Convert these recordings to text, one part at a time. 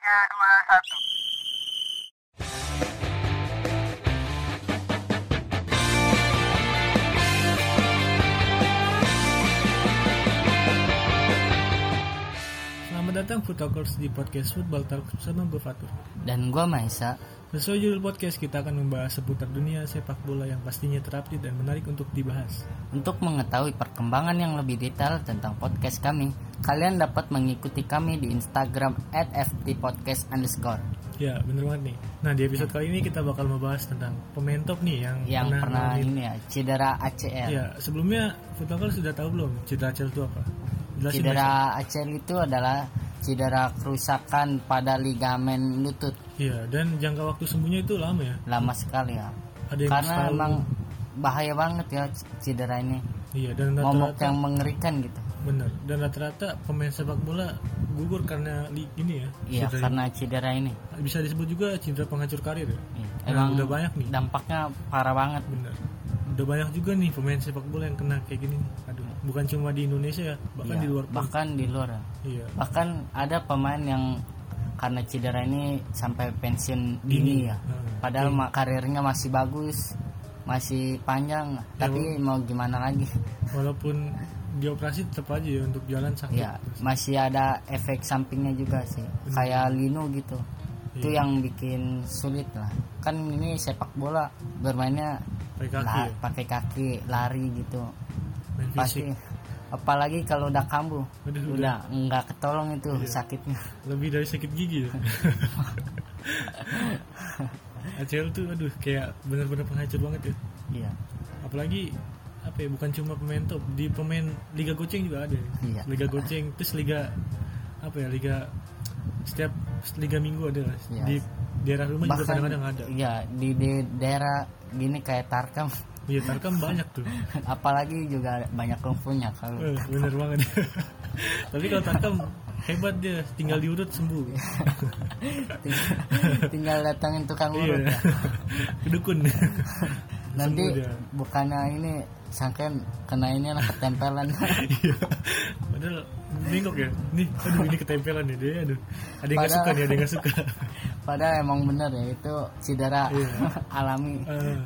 tiga, dua, Selamat datang Food Talkers di podcast Football Talk bersama gue Fatur. Dan gua Maisa. Sesuai judul podcast, kita akan membahas seputar dunia sepak bola yang pastinya terupdate dan menarik untuk dibahas. Untuk mengetahui perkembangan yang lebih detail tentang podcast kami, kalian dapat mengikuti kami di Instagram @ftpodcast underscore Ya, bener banget nih. Nah, di episode kali ini kita bakal membahas tentang pemain top nih yang, yang pernah ngalamin- ini ya cedera ACL. Ya, sebelumnya Food Talkers sudah tahu belum cedera ACL itu apa? Jelasin. Cedera ACL itu adalah cedera kerusakan pada ligamen lutut Iya, dan jangka waktu sembuhnya itu lama ya. lama sekali ya. Ada yang Karena setahun. emang bahaya banget ya cedera ini. Iya, dan Momok rata-rata yang mengerikan gitu. bener. Dan rata-rata pemain sepak bola gugur karena li- ini ya. Iya, cedera karena cedera ini. ini. bisa disebut juga cedera penghancur karir ya. Iya, Nah, Emang udah banyak nih. dampaknya parah banget. Bener. Udah banyak juga nih pemain sepak bola yang kena kayak gini. nih. Bukan cuma di Indonesia ya, bahkan Iya, di luar pun. bahkan di luar. ya. Iya. Bahkan ada pemain yang karena cedera ini sampai pensiun dini ya. Hmm. Padahal ma- karirnya masih bagus, masih panjang, tapi mau gimana lagi? Walaupun dioperasi tetap aja ya untuk jalan sakit. Ya, masih ada efek sampingnya juga sih. Kayak Lino gitu. Itu Iya. yang bikin sulit lah. Kan ini sepak bola bermainnya Pakai kaki ya? pakai kaki, lari gitu. Pasti apalagi kalau udah kambuh, Aduh, udah nggak ketolong itu Iya. sakitnya. Lebih dari sakit gigi ya. ACL tuh aduh kayak bener-bener penghancur banget ya. Iya. Apalagi apa ya bukan cuma pemain top di pemain liga goceng juga ada ya. Iya. liga goceng terus liga apa ya liga setiap liga minggu ada. Iya. di daerah rumah juga bahkan kadang-kadang ada iya di, di daerah gini kayak Tarkam iya Tarkam banyak tuh. Apalagi juga banyak kungfunya kalau. Eh, bener banget. Tapi kalau Tarkam hebat dia. Tinggal diurut sembuh. Tinggal, tinggal datangin tukang iya. urut ya. kedukun. Nanti bukannya ini sangkain kena ini lah ketempelan. Iya. Padahal bengkok ya. Nih aduh ini ketempelan nih dia aduh. Ada yang Padahal- suka nih ada yang nggak suka. Padahal emang bener ya itu cedera Iya. alami. Eh,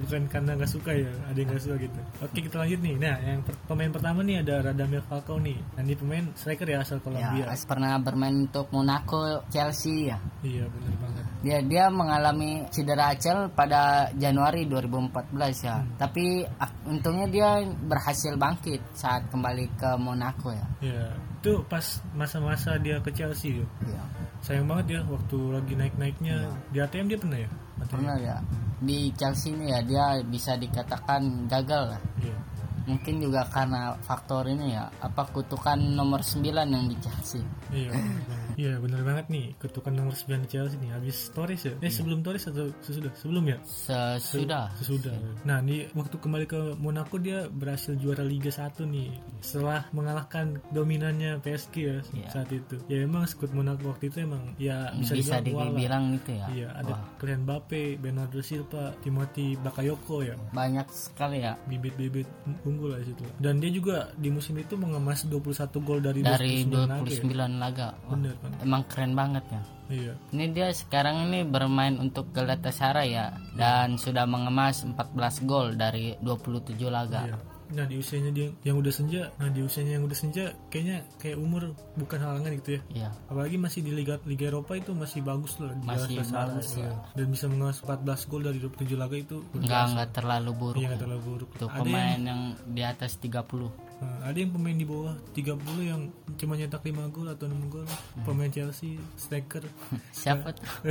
bukan karena nggak suka ya ada yang nggak suka gitu. Oke kita lanjut nih. Nah yang per- pemain pertama nih ada Radamel Falcao nih. Nah, ini pemain striker ya asal ya Kolombia as- pernah bermain untuk Monaco Chelsea ya. Iya bener banget. Dia dia mengalami cedera ACL pada Januari 2014 ya. Hmm. tapi untungnya dia berhasil bangkit saat kembali ke Monaco ya. Ya itu pas masa-masa dia ke Chelsea Iya. sayang banget ya waktu lagi naik-naiknya. Di ATM dia pernah ya? ATM. pernah ya. Di Chelsea ini ya dia bisa dikatakan gagal lah. Iya. mungkin juga karena faktor ini ya apa kutukan nomor 9 yang di Chelsea Iya, banget. Iya, bener banget nih. Ketukan nomor 9 di Chelsea nih. Habis Torres ya? Eh, sebelum Torres atau sesudah? Sebelum ya? sesudah Sesudah. Nah, di waktu kembali ke Monaco dia berhasil juara Liga 1 nih. Setelah mengalahkan dominannya PSG ya Iya. saat itu. Ya emang skuad Monaco waktu itu emang ya bisa, bisa dibilang dibilang itu ya Iya, ada Wah, Kylian Mbappe, Bernardo Silva, Timothy Bakayoko ya. banyak sekali ya Bibit-bibit unggul lah situ. Dan dia juga di musim itu mengemas 21 gol dari, dari 29 laga ya. 29 laga Wah, Bener kan? emang keren banget ya Iya. Ini dia sekarang ini bermain untuk Galatasaray ya dan sudah mengemas 14 gol dari 27 laga. Iya. Nah di usianya dia yang udah senja, nah di usianya yang udah senja kayaknya kayak umur bukan halangan gitu ya. Iya. Apalagi masih di Liga Liga Eropa itu masih bagus loh. di Masih bagus, iya. ya. Dan bisa mengemas 14 gol dari 27 laga itu. biasa. enggak terlalu buruk. Iya nggak terlalu buruk. Ada pemain yang, yang di atas 30. Nah, ada yang pemain di bawah 30 yang cuma nyetak 5 gol atau 6 gol. Hmm. Pemain Chelsea, striker. Siapa tuh?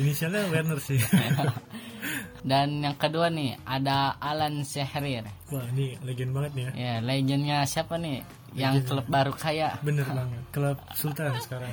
Inisialnya Werner sih. Dan yang kedua nih ada Alan Sehrir. Wah ini legend banget nih ya. Ya, legendnya siapa nih? Yang klub baru kaya. Bener banget. Klub Sultan sekarang.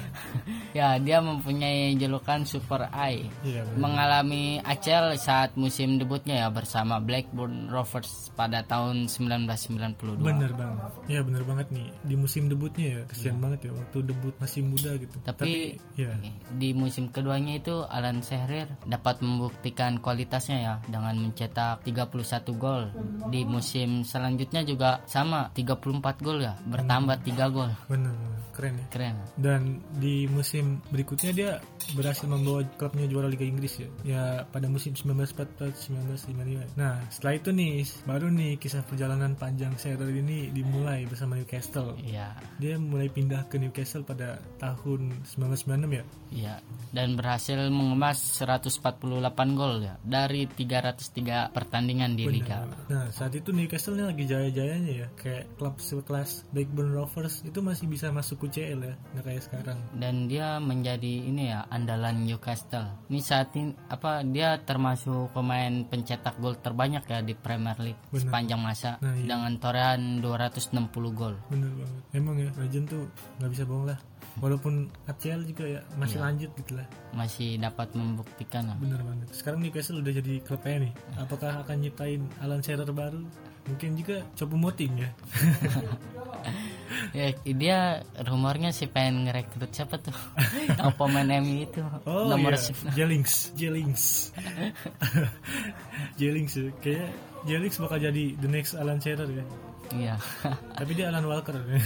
Ya, dia mempunyai julukan Super Eye. Iya bener. Mengalami ACL saat musim debutnya ya bersama Blackburn Rovers pada tahun 1992. Bener banget. Ya bener banget nih. Di musim debutnya ya kesian banget ya waktu debut masih muda gitu. Tapi, ya di musim keduanya itu Alan Shearer dapat membuktikan kualitasnya ya dengan mencetak 31 gol. Di musim selanjutnya juga sama 34 gol ya. Bertambah tiga gol. Bener keren ya? Keren. Dan di musim berikutnya dia berhasil membawa klubnya juara Liga Inggris ya? Ya pada musim 1944-1955 nah setelah itu nih baru nih kisah perjalanan panjang Shearer ini dimulai bersama Newcastle. Iya. Dia mulai pindah ke Newcastle pada tahun 1996 ya? Iya. Dan berhasil mengemas 148 gol ya? Dari 303 pertandingan di liga. Nah saat itu Newcastle lagi jaya-jayanya ya? Kayak klub sekelas Blackburn Rovers itu masih bisa masuk UCL ya Nggak kayak sekarang dan dia menjadi ini ya andalan Newcastle. Ini saat ini apa dia termasuk pemain pencetak gol terbanyak ya di Premier League Benar. sepanjang masa Nah, iya. dengan torehan 260 gol. Bener banget Emang ya Legend tuh nggak bisa bohong lah Walaupun ACL juga ya masih Iya. lanjut gitu lah Masih dapat membuktikan ya. Bener banget Sekarang Newcastle udah jadi klubnya nih Apakah akan nyiptain Alan Shearer baru? Mungkin juga Cobu Moting ya. Ya dia rumornya sih pengen ngerekrut siapa tuh? Yang pemain MU itu. Oh nomor sembilan. Jellings Jellings. Jellings ya Kayaknya Jellings bakal jadi the next Alan Shearer ya Iya. Tapi dia Alan Walker ya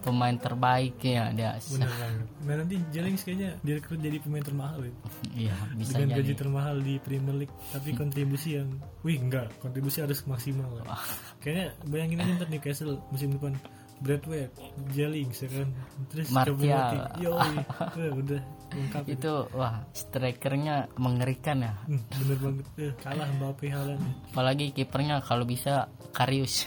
pemain terbaik ya dia. Banget. Nah nanti Jellings kayaknya direkrut jadi pemain termahal ya. Iya, bisa Dengan jadi. gaji termahal di Premier League. Tapi kontribusi yang, wih enggak, kontribusi harus maksimal. ya. Kayaknya bayangin aja ntar Newcastle musim depan. Bradway, Jellings ya kan. Terus Martial. Yoi, Eh, udah lengkap itu. Itu wah strikernya mengerikan ya. Hmm, bener banget. Eh, kalah Mbappe Haaland. ya. Apalagi kipernya kalau bisa Karius.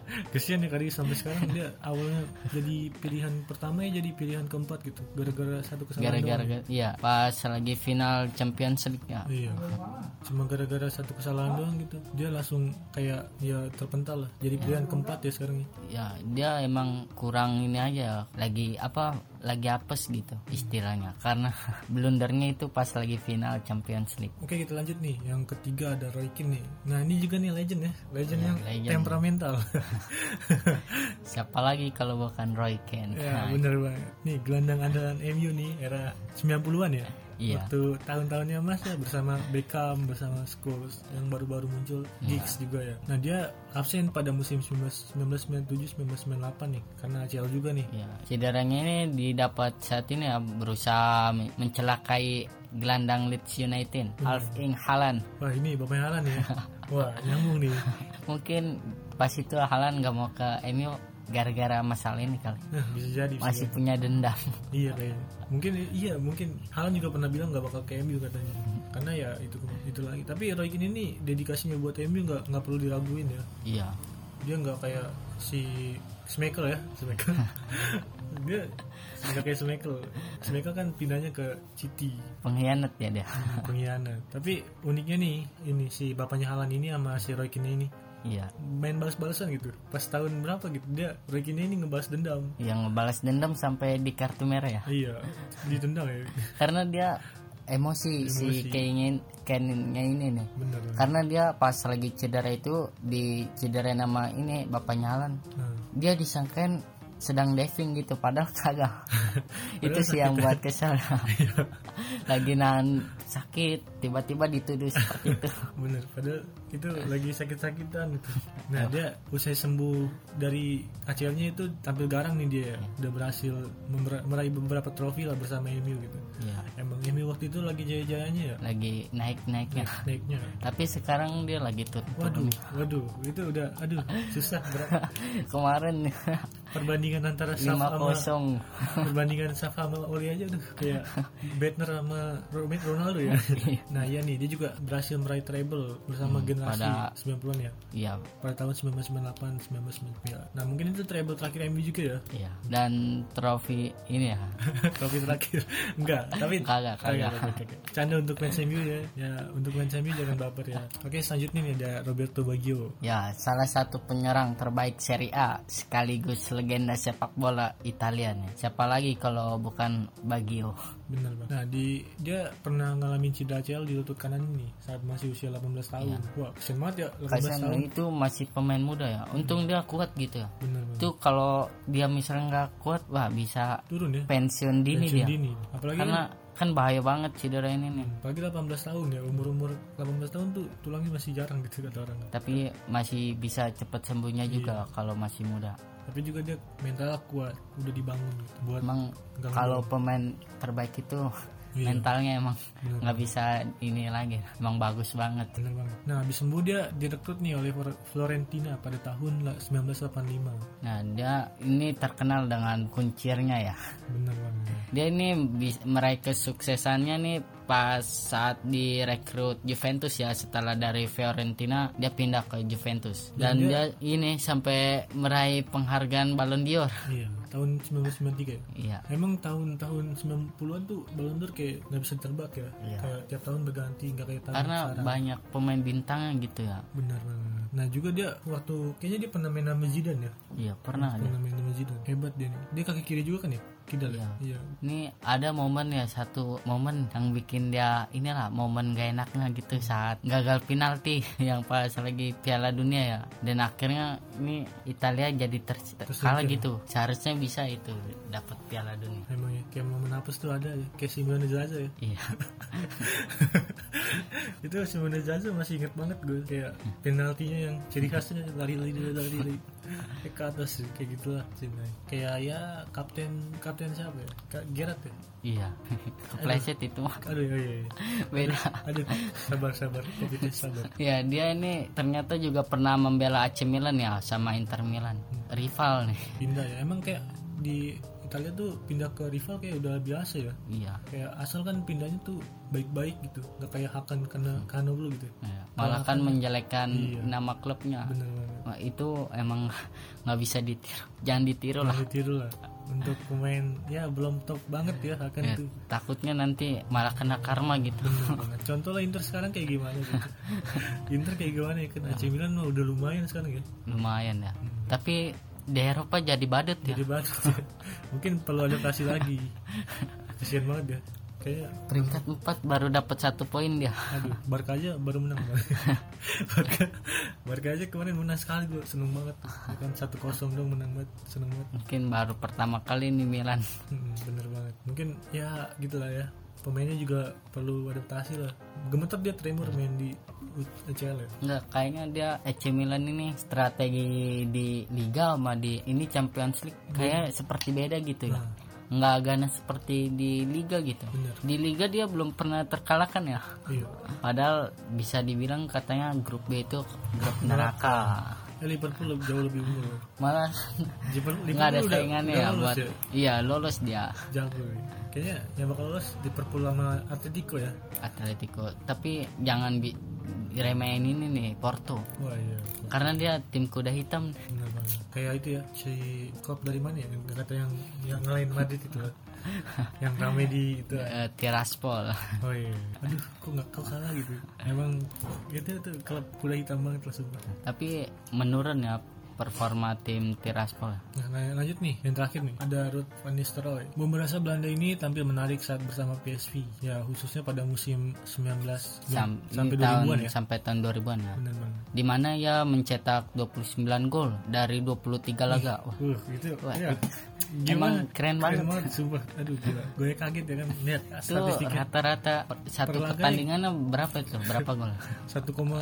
Kesian ya Karius sampai sekarang dia awalnya jadi pilihan pertama ya jadi pilihan keempat gitu. Gara-gara satu kesalahan doang. Gara-gara iya pas lagi final Champions League ya. Iya. Cuma gara-gara satu kesalahan doang gitu. Dia langsung kayak ya terpental lah. Jadi pilihan keempat ya sekarang ini. Ya, dia emang kurang ini aja lagi apa lagi apes gitu istilahnya karena blundernya itu pas lagi final Champions League. Oke kita lanjut nih. Yang ketiga ada Roy Keane nih. Nah ini juga nih legend ya. Legend yang legend. temperamental. Siapa lagi kalau bukan Roy Keane? ya bener banget. Nih gelandang andalan MU nih era 90-an ya. Iya. Waktu tahun-tahunnya Mas ya bersama Beckham, bersama Scholes yang baru-baru muncul, Giggs juga ya. Nah dia absen pada musim 1997-1998 nih karena ACL juga nih. Ya, cederanya ini didapat saat ini ya berusaha men- mencelakai gelandang Leeds United, Alf Ing Haaland. Wah ini bapaknya Haaland ya. Wah nyambung nih. Mungkin pas itu Haaland nggak mau ke MU gara-gara masalah ini kali. Bisa jadi. bisa Masih punya dendam. Iya kayaknya. Mungkin iya mungkin Haaland juga pernah bilang nggak bakal ke MU katanya. Karena ya itu itu lagi. Tapi Roy Keane ini dedikasinya buat MU nggak nggak perlu diraguin ya. Iya. Dia nggak kayak si Schmeichel ya, Schmeichel. dia nggak kayak Schmeichel. Schmeichel kan pindahnya ke City Pengkhianat ya dia. pengkhianat. Tapi uniknya nih ini si bapaknya Haaland ini sama si Roy Keane ini Iya. main balas-balasan gitu. Pas tahun berapa gitu dia Keane ini ngebalas dendam. Yang ngebalas dendam sampai di kartu merah ya. Iya, ditendang ya. Karena dia emosi, si Emosi. keingin Kennya ini nih. Bener. Karena dia pas lagi cedera itu di cedera nama ini bapaknya Haaland. Nah. dia disangkain sedang diving gitu padahal kagak itu sih yang buat kesel lagi nahan sakit tiba-tiba dituduh seperti itu. Bener padahal itu lagi sakit-sakitan gitu nah dia usai sembuh dari ACL-nya itu tampil garang nih dia. Udah berhasil meraih beberapa trofi lah bersama MU gitu. Ya emang MU waktu itu lagi jaya-jayanya ya? Lagi naik-naiknya. Naiknya. Tapi sekarang dia lagi turun waduh waduh itu udah aduh susah berat kemarin. Perbandingan antara Saf sama kosong. Perbandingan Saf sama Oli aja udah kayak Bettner sama Ronaldo ya. Nah iya nih dia juga berhasil meraih treble bersama generasi pada- 90-an ya? iya. Pada tahun 1998 1999 nah mungkin itu treble terakhir MU juga ya? Iya. Dan trofi ini ya? Trofi terakhir. Enggak tapi Kagak, kagak. kagak, kagak. canda untuk fans MU ya. Ya untuk fans MU jangan baper ya. Oke selanjutnya nih ada Roberto Baggio. Ya salah satu penyerang terbaik Serie A sekaligus legenda sepak bola Italia nih. Siapa lagi kalau bukan Baggio bener banget nah di dia pernah ngalamin cedera ACL di lutut kanan ini saat masih usia 18 tahun wah kesian banget ya 18 Kasian tahun itu masih pemain muda ya. Untung dia kuat gitu ya. banget Itu kalau dia misalnya nggak kuat, wah bisa turun ya pensiun dini Pensiun dia. dini apalagi Karena kan bahaya banget cedera ini nih. apalagi 18 tahun ya umur-umur 18 tahun tuh tulangnya masih jarang gitu kata orang Tapi masih bisa cepat sembuhnya juga Iya. kalau masih muda. Tapi juga dia mental kuat udah dibangun gitu. Buat emang kalau pemain terbaik itu Iya. mentalnya emang nggak bisa ini lagi. Emang bagus banget. Bener banget. Nah habis sembuh dia direkrut nih oleh Flor- Florentina pada tahun lah 1985 nah dia ini terkenal dengan kuncirnya ya. Bener banget dia ini meraih kesuksesannya nih pas saat direkrut Juventus ya. Setelah dari Fiorentina dia pindah ke Juventus. Dan Dan dia, ini sampai meraih penghargaan Ballon d'Or. Iya tahun 1993 ya? Iya. Emang tahun-tahun 90-an tuh Ballon d'Or kayak nggak bisa terbak ya? Iya. Kayak tiap tahun berganti nggak kayak tahun karena sekarang. banyak pemain bintangnya gitu ya. Benar banget. Nah juga dia waktu Kayaknya dia pernah main sama Zidane ya? Iya pernah dia. Pernah main sama Zidane. Hebat dia nih. Dia kaki kiri juga kan ya? Kidal ya? Iya. Ini ada momen ya satu momen yang bikin dia inilah momen gak enaknya gitu saat gagal penalti yang pas lagi Piala Dunia ya. Dan akhirnya ini Italia jadi ter kalah gitu. Seharusnya bisa itu dapat Piala Dunia. Emang ya Kayak momen apa tuh ada ya Kayak Simone Zaza ya. Iya. Itu Simone Zaza masih inget banget gue Kayak penaltinya yang ciri khasnya Lari-lari lari-lari Kayak ke atas sih Kayak gitu lah sebenarnya. Kayak ya Kapten Kapten siapa ya? Kak Gerard ya? Iya. Kepleset itu. Aduh iya iya, iya. beda. Aduh, sabar sabar, covid sabar. ya dia ini ternyata juga pernah membela AC Milan ya sama Inter Milan. Rival nih. Pindah ya, emang kayak di Italia tuh pindah ke rival kayak udah biasa ya. iya Kayak asal kan pindahnya tuh baik-baik gitu, nggak kayak Hakan kena Kanoglu gitu. Ya, malah kan menjelekkan Iya. nama klubnya Bener banget. Wah, itu emang nggak bisa ditiru jangan ditiru lah Nah, ditiru lah. Untuk pemain ya belum top banget ya Hakan Ya, tuh. takutnya nanti malah kena karma gitu. Contoh lah Inter sekarang kayak gimana gitu. Inter kayak gimana ya kan AC Milan udah lumayan sekarang ya. lumayan ya tapi di Eropa jadi badut ya Jadi banget. Mungkin perlu adaptasi lagi. Kasian banget ya. Kayak peringkat 4 baru dapat satu poin dia Aduh, Barca aja baru menang. Barca, Barca aja kemarin menang sekali gue seneng banget. Ya kan satu kosong dong menang banget, seneng banget. mungkin baru pertama kali nih Milan Hmm, bener banget. Mungkin ya gitulah ya. Pemainnya juga perlu adaptasi lah. Gemeter dia Tremor main di UCL ya. Enggak, kayaknya dia AC Milan ini strategi di Liga sama di ini Champions League kayak seperti beda gitu ya. Nggak ganas seperti di Liga gitu. Bener. Di Liga dia belum pernah terkalahkan ya. Iya. Padahal bisa dibilang katanya grup B itu grup neraka. Ya, Liverpool lebih- jauh lebih unggul. Malah Liverpool, nggak ada saingannya ya buat iya lolos dia Jago. ya. Kayaknya yang bakal lolos Liverpool sama Atletico ya. Atletico. Tapi jangan bi remehin ini nih Porto. Wah iya. Karena dia tim kuda hitam. Banget. Kayak itu ya, si Klopp dari mana ya? Yang kata yang yang ngalahin Madrid itu loh. yang rame di itu. eh, Tiraspol. Oh iya. Aduh, kok nggak kau kalah gitu. Emang itu tuh klub kuda hitam banget lah sumpah. Tapi menurun ya performa tim Tiraspol. Nah, lang- lanjut nih, yang terakhir nih, ada Ruud van Nistelrooy. Memberasa Belanda ini tampil menarik saat bersama PSV, ya khususnya pada musim 19 Sam- sampai di tahun 2000-an ya. sampai tahun 2000-an ya. Bener banget. Di mana ia mencetak 29 gol dari 23 laga. Wah, Uh, itu Wah, ya. Emang keren banget. Keren banget, sumpah. Aduh, gila. Gue kaget ya kan lihat statistiknya. rata-rata satu Per laga pertandingannya berapa itu? Berapa gol? 1, koma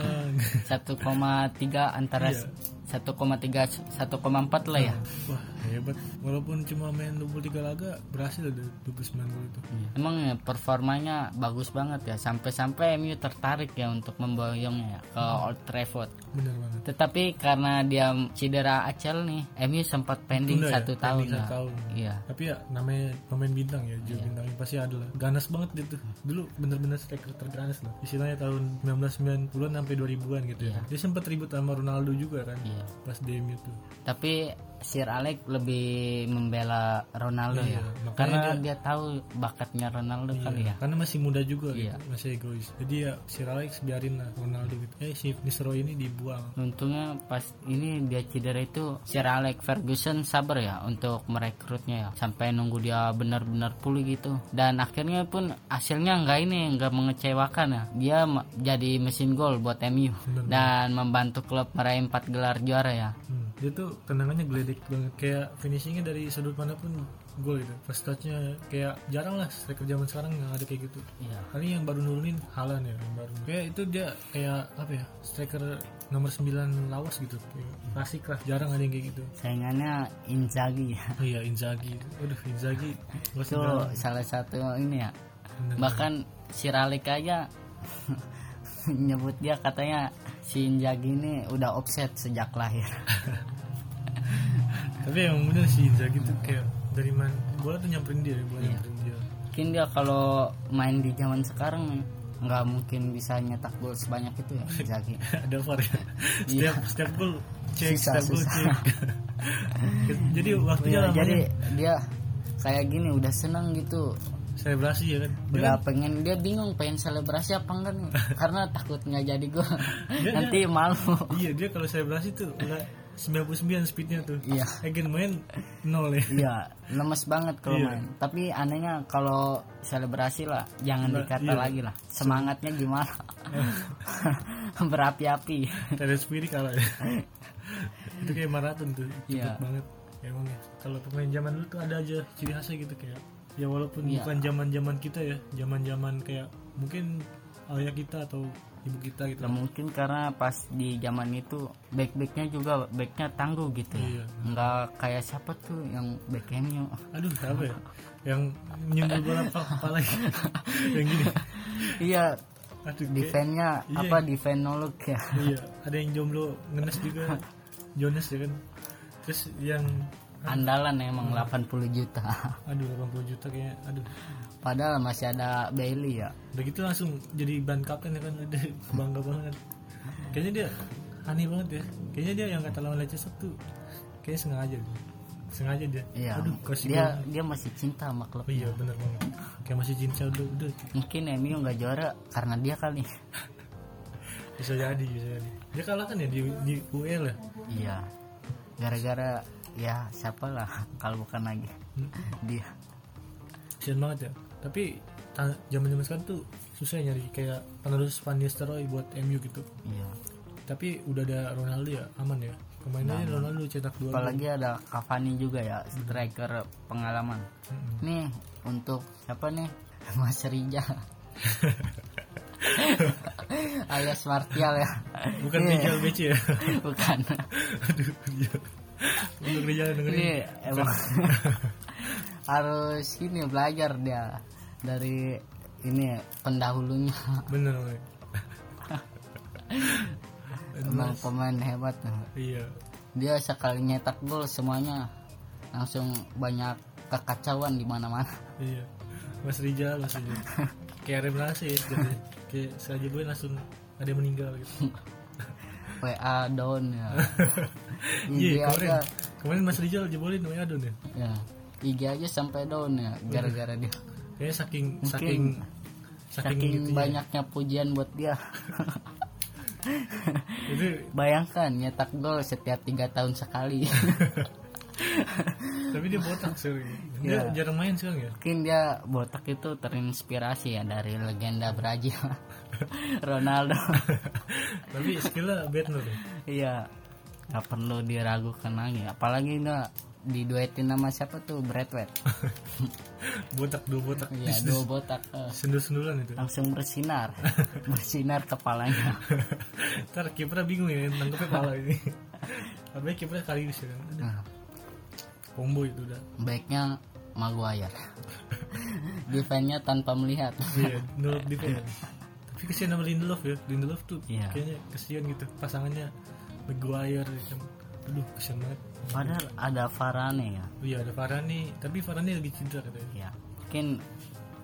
1,3 antara Iya. 1,3 1,4 lah ya. Wah, hebat. Walaupun cuma main 23 laga, berhasil ada 29 gol itu. Emang ya performanya bagus banget ya sampai-sampai MU tertarik ya untuk memboyongnya ya ke Old Trafford. Bener banget. Tetapi karena dia cedera acel nih, MU sempat pending Tunda ya? satu tahun Pending ya. Tahun. Iya. Tapi ya namanya pemain bintang ya, Joe bintangnya pasti ada lah. Ganas banget gitu. Dulu bener-bener striker terganas lah. Istilahnya tahun 1990-an sampai 2000-an gitu ya. Dia sempat ribut sama Ronaldo juga kan. Iya. Pas MU tuh. Tapi Sir Alex lebih membela Ronaldo Iya, ya. Karena dia, tahu bakatnya Ronaldo kali ya. Karena masih muda juga Iya. gitu, masih egois. Jadi ya si Alex biarin lah Ronaldo gitu. Eh si Nistelrooy ini dibuang. Untungnya pas ini dia cedera itu Sir Alex Ferguson sabar ya untuk merekrutnya ya sampai nunggu dia benar-benar pulih gitu dan akhirnya pun hasilnya nggak ini nggak mengecewakan ya dia jadi mesin gol buat MU dan membantu klub meraih empat gelar juara ya Hmm. Dia tuh tendangannya geledek banget. Kayak finishingnya dari sudut mana pun gol itu first touchnya kayak jarang lah striker zaman sekarang nggak ada kayak gitu Iya. kali yang baru nurunin Halan ya yang baru kayak itu dia kayak apa ya striker nomor 9 lawas gitu Kayak klasik lah jarang ada yang kayak gitu Saingannya Inzaghi ya. oh iya Inzaghi Waduh Inzaghi Itu salah satu ini ya. Bener. Bahkan si Ralik aja nyebut dia katanya si Inzaghi ini udah offset sejak lahir. tapi emang bener sih Inzaghi tuh kayak dari mana bola tuh nyamperin dia bola Iya. nyamperin dia Mungkin dia kalau main di zaman sekarang nggak mungkin bisa nyetak gol sebanyak itu ya Inzaghi. ada VAR ya Iya. setiap setiap gol cek Susah, setiap gol cek jadi waktunya Iya, jadi dia kayak gini udah seneng gitu selebrasi ya kan? Dia udah kan pengen. Dia bingung pengen selebrasi apa enggak nih? Karena takut nggak jadi gol Dia- nanti malu. Iya dia kalau selebrasi tuh udah 99 speednya tuh. Iya. Again main nol ya. Iya lemes banget kalau Iya. main. Tapi anehnya kalau selebrasi lah jangan Nah, dikata iya. lagi lah. Semangatnya gimana? Berapi-api. Terence Piri kalah ya. Itu kayak maraton tuh. Cepet Iya. banget. Emang ya. Kalau pemain zaman dulu tuh ada aja ciri khasnya gitu kayak ya walaupun Iya. bukan zaman zaman kita ya zaman zaman kayak mungkin ayah kita atau ibu kita gitu. Lah, mungkin karena pas di zaman itu back backnya juga backnya tangguh gitu Iya. ya nggak kayak siapa tuh yang back MU aduh apa ya? Yang nyundul bola apa kepala yang gini. Iya aduh defense-nya Iya. apa defense nolok ya? Iya ada yang jomblo ngenes juga Jonas ya kan. Terus yang andalan emang 80 juta. Aduh 80 juta kayak aduh. Padahal masih ada Bailey ya. Udah gitu langsung jadi ban kapten ya kan udah bangga banget. Kayaknya dia aneh banget ya. Kayaknya dia yang kata lawan Leicester tuh kayaknya sengaja sengaja dia. Iya aduh kasih dia gol. dia masih cinta sama klub oh iya bener banget. Kayak masih cinta udah udah. Mungkin MU nggak juara karena dia kali. Bisa jadi bisa jadi. Dia kalah kan ya di, di UL ya? Iya. Gara-gara ya siapa lah kalau bukan lagi. Hmm. dia. Kasian banget ya. Tapi zaman zaman sekarang tuh susah ya nyari kayak penerus Van Nistelrooy buat MU gitu. Iya. Tapi udah ada Ronaldo ya aman ya. Pemainnya Ronaldo cetak dua apalagi ada Cavani juga ya striker pengalaman. Mm-mm. nih untuk siapa nih? Mas Rija. Alias Martial ya. Bukan Iya. Rijal Beci ya? Bukan. Aduh Untuk Rijal dengerin. Ini emang harus ini belajar dia dari ini pendahulunya. Bener Mek. emang pemain hebat. Iya. Dia sekali nyetak gol semuanya langsung banyak kekacauan di mana-mana. Iya. Mas Rijal Mas Rijal kayak revelasi jadi kayak saja boy langsung ada yang meninggal gitu. WA down ya IG kemarin. aja kemarin Mas Rijal jebolin WA Don ya? Ya IG aja sampai down ya gara-gara dia. Kayaknya saking Mungkin saking saking, saking gitu ya. banyaknya pujian buat dia. Itu bayangkan nyetak gol setiap tiga tahun sekali. Tapi dia botak sih. Dia Iya. jarang main sekarang ya? Mungkin dia botak itu terinspirasi ya dari legenda Brazil. Ronaldo. Tapi skillnya better deh iya nggak perlu diragukan lagi. Apalagi nggak diduetin sama siapa tuh? Bradway botak dua botak. Iya dua botak eh, sendul sendulan itu. Langsung bersinar. Bersinar kepalanya. Ntar kipernya bingung ya nangkepnya pala ini. Tapi kipernya kali ini sih kan nah, combo itu udah. Baiknya Maguire. Defense-nya tanpa melihat. Iya nurut defense. Tapi kesian sama Lindelof ya. Lindelof tuh Iya. kayaknya kesian gitu pasangannya Maguire kan. aduh kesian banget. Padahal ada Varane ya? Oh iya ada Varane tapi Varane lagi cedera katanya. Ya mungkin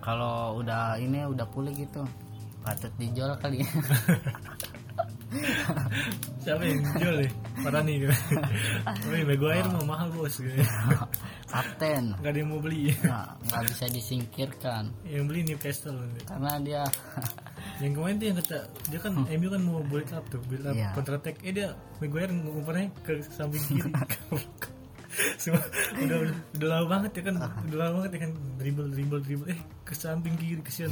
kalau udah ini udah pulih gitu patut dijual kali ya. Siapa yang jual nih? Varane gitu. Tapi Maguire mau mahal bos gitu. kapten. Nggak ada yang mau beli. Nah, nggak bisa disingkirkan. Yang beli Newcastle karena dia yang kemarin tuh yang kata dia kan MU kan mau build up tuh build up Hmm. Iya. counter attack eh dia Maguire ngumparnya ke samping kiri. Semua, udah, udah udah lama banget ya kan udah lama banget ya kan dribble dribble dribble. Eh ke samping kiri kesian.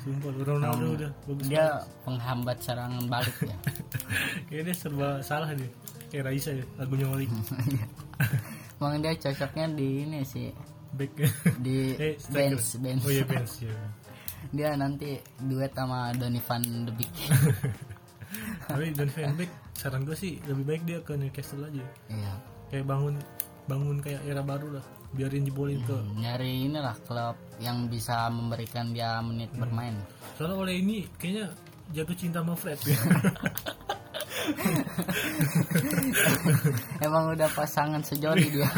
Sumpah Ronaldo udah bagus dia penghambat serangan balik ya. Kayak dia serba salah dia. Kayak Raisa ya lagunya Malik. Emang dia cocoknya di ini sih. Back. Di eh bench bench. Oh iya bench ya dia nanti duet sama Donny van de Beek. Tapi Donny van Beek saran gue sih lebih baik dia ke Newcastle aja. Iya. Kayak bangun bangun kayak era baru lah. Biarin jebolin ke nyari inilah klub yang bisa memberikan dia menit Hmm. bermain. Soalnya oleh ini kayaknya jatuh cinta sama Fred. Emang udah pasangan sejoli dia.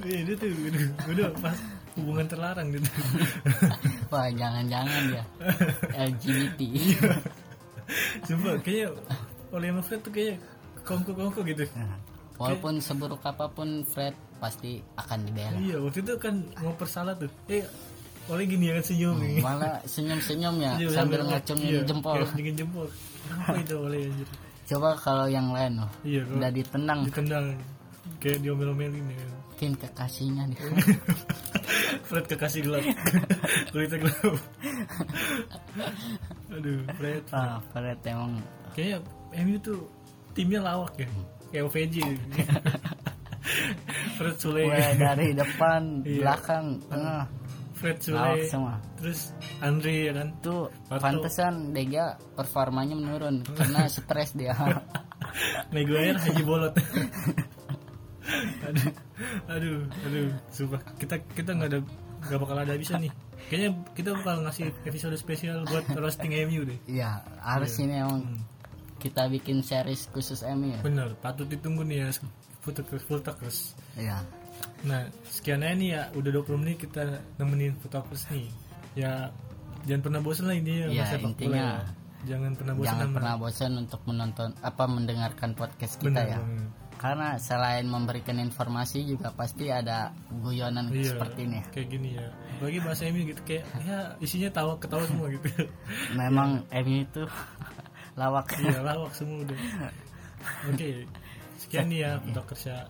Iya dia tuh udah, udah pas hubungan terlarang gitu. Wah jangan-jangan dia LGBT Sumpah kayaknya oleh Fred tuh kayak kongko-kongko gitu. Walaupun seburuk apa pun Fred pasti akan dibela. Iya waktu itu kan mau persalah tuh. Eh oleh gini ya kan senyum nih malah senyum-senyum ya Iya, sambil ngacungin iya, jempol. kayak ngacungin jempol. Apa itu oleh anjir? Coba kalau yang lain loh. Iya udah ditendang. ditendang. Kayak diomel-omelin ya. Mungkin kekasihnya dia Fred kekasih gelap. Kulitnya gelap. Aduh Fred. Ah Fred emang. Kayaknya MU tuh timnya lawak ya. Kayak OVJ Fred Sule. Mulai dari depan Iya. belakang tengah. Fred lawak Sule semua. Terus Andre ya kan? Tuh Parto. pantesan Dega performanya menurun karena stres dia. Maguire Haji Bolot. Aduh aduh aduh sumpah. Kita kita nggak ada nggak bakal ada bisa nih. Kayaknya kita bakal ngasih episode spesial buat roasting MU deh. Iya harus ini emang. Hmm. kita bikin series khusus MU ya? Bener patut ditunggu nih ya. Full talkers iya. Nah sekian aja nih ya. Udah 20 menit kita nemenin full talkers nih. Ya jangan pernah bosan lah ini ya bola intinya, ya. jangan pernah bosan jangan pernah bosan untuk menonton apa mendengarkan podcast kita bener ya. bener. Karena selain memberikan informasi juga pasti ada guyonan Iya, seperti ini kayak gini ya. Apalagi bahasa MU gitu kayak ya isinya tawa ketawa semua gitu. Memang MU itu lawak. Iya lawak semua udah. Oke sekian nih ya dokter Syah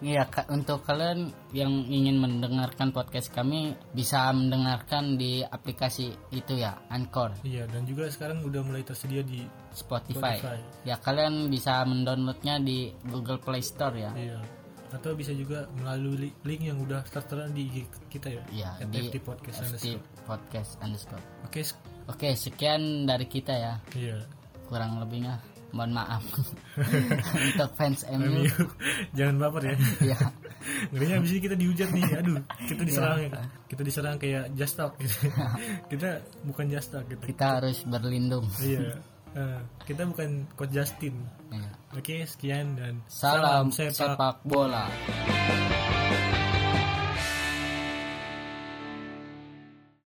Iya, Kak, untuk kalian yang ingin mendengarkan podcast kami bisa mendengarkan di aplikasi itu ya, Anchor, iya dan juga sekarang udah mulai tersedia di Spotify. Spotify Ya, kalian bisa mendownloadnya di Google Play Store ya. iya atau bisa juga melalui li- link yang udah tertera di IG kita ya Iya, At di FT podcast FT underscore. Podcast underscore. oke Oke, sekian dari kita ya. iya Kurang lebihnya mohon maaf untuk fans MU. Jangan baper ya ya, ngerinya abis ini kita dihujat nih aduh kita diserang Iya. ya kita diserang kayak just talk gitu. kita bukan just talk gitu kita harus berlindung. iya Eh, kita bukan coach Justin Ya. oke sekian dan Salam sepak bola.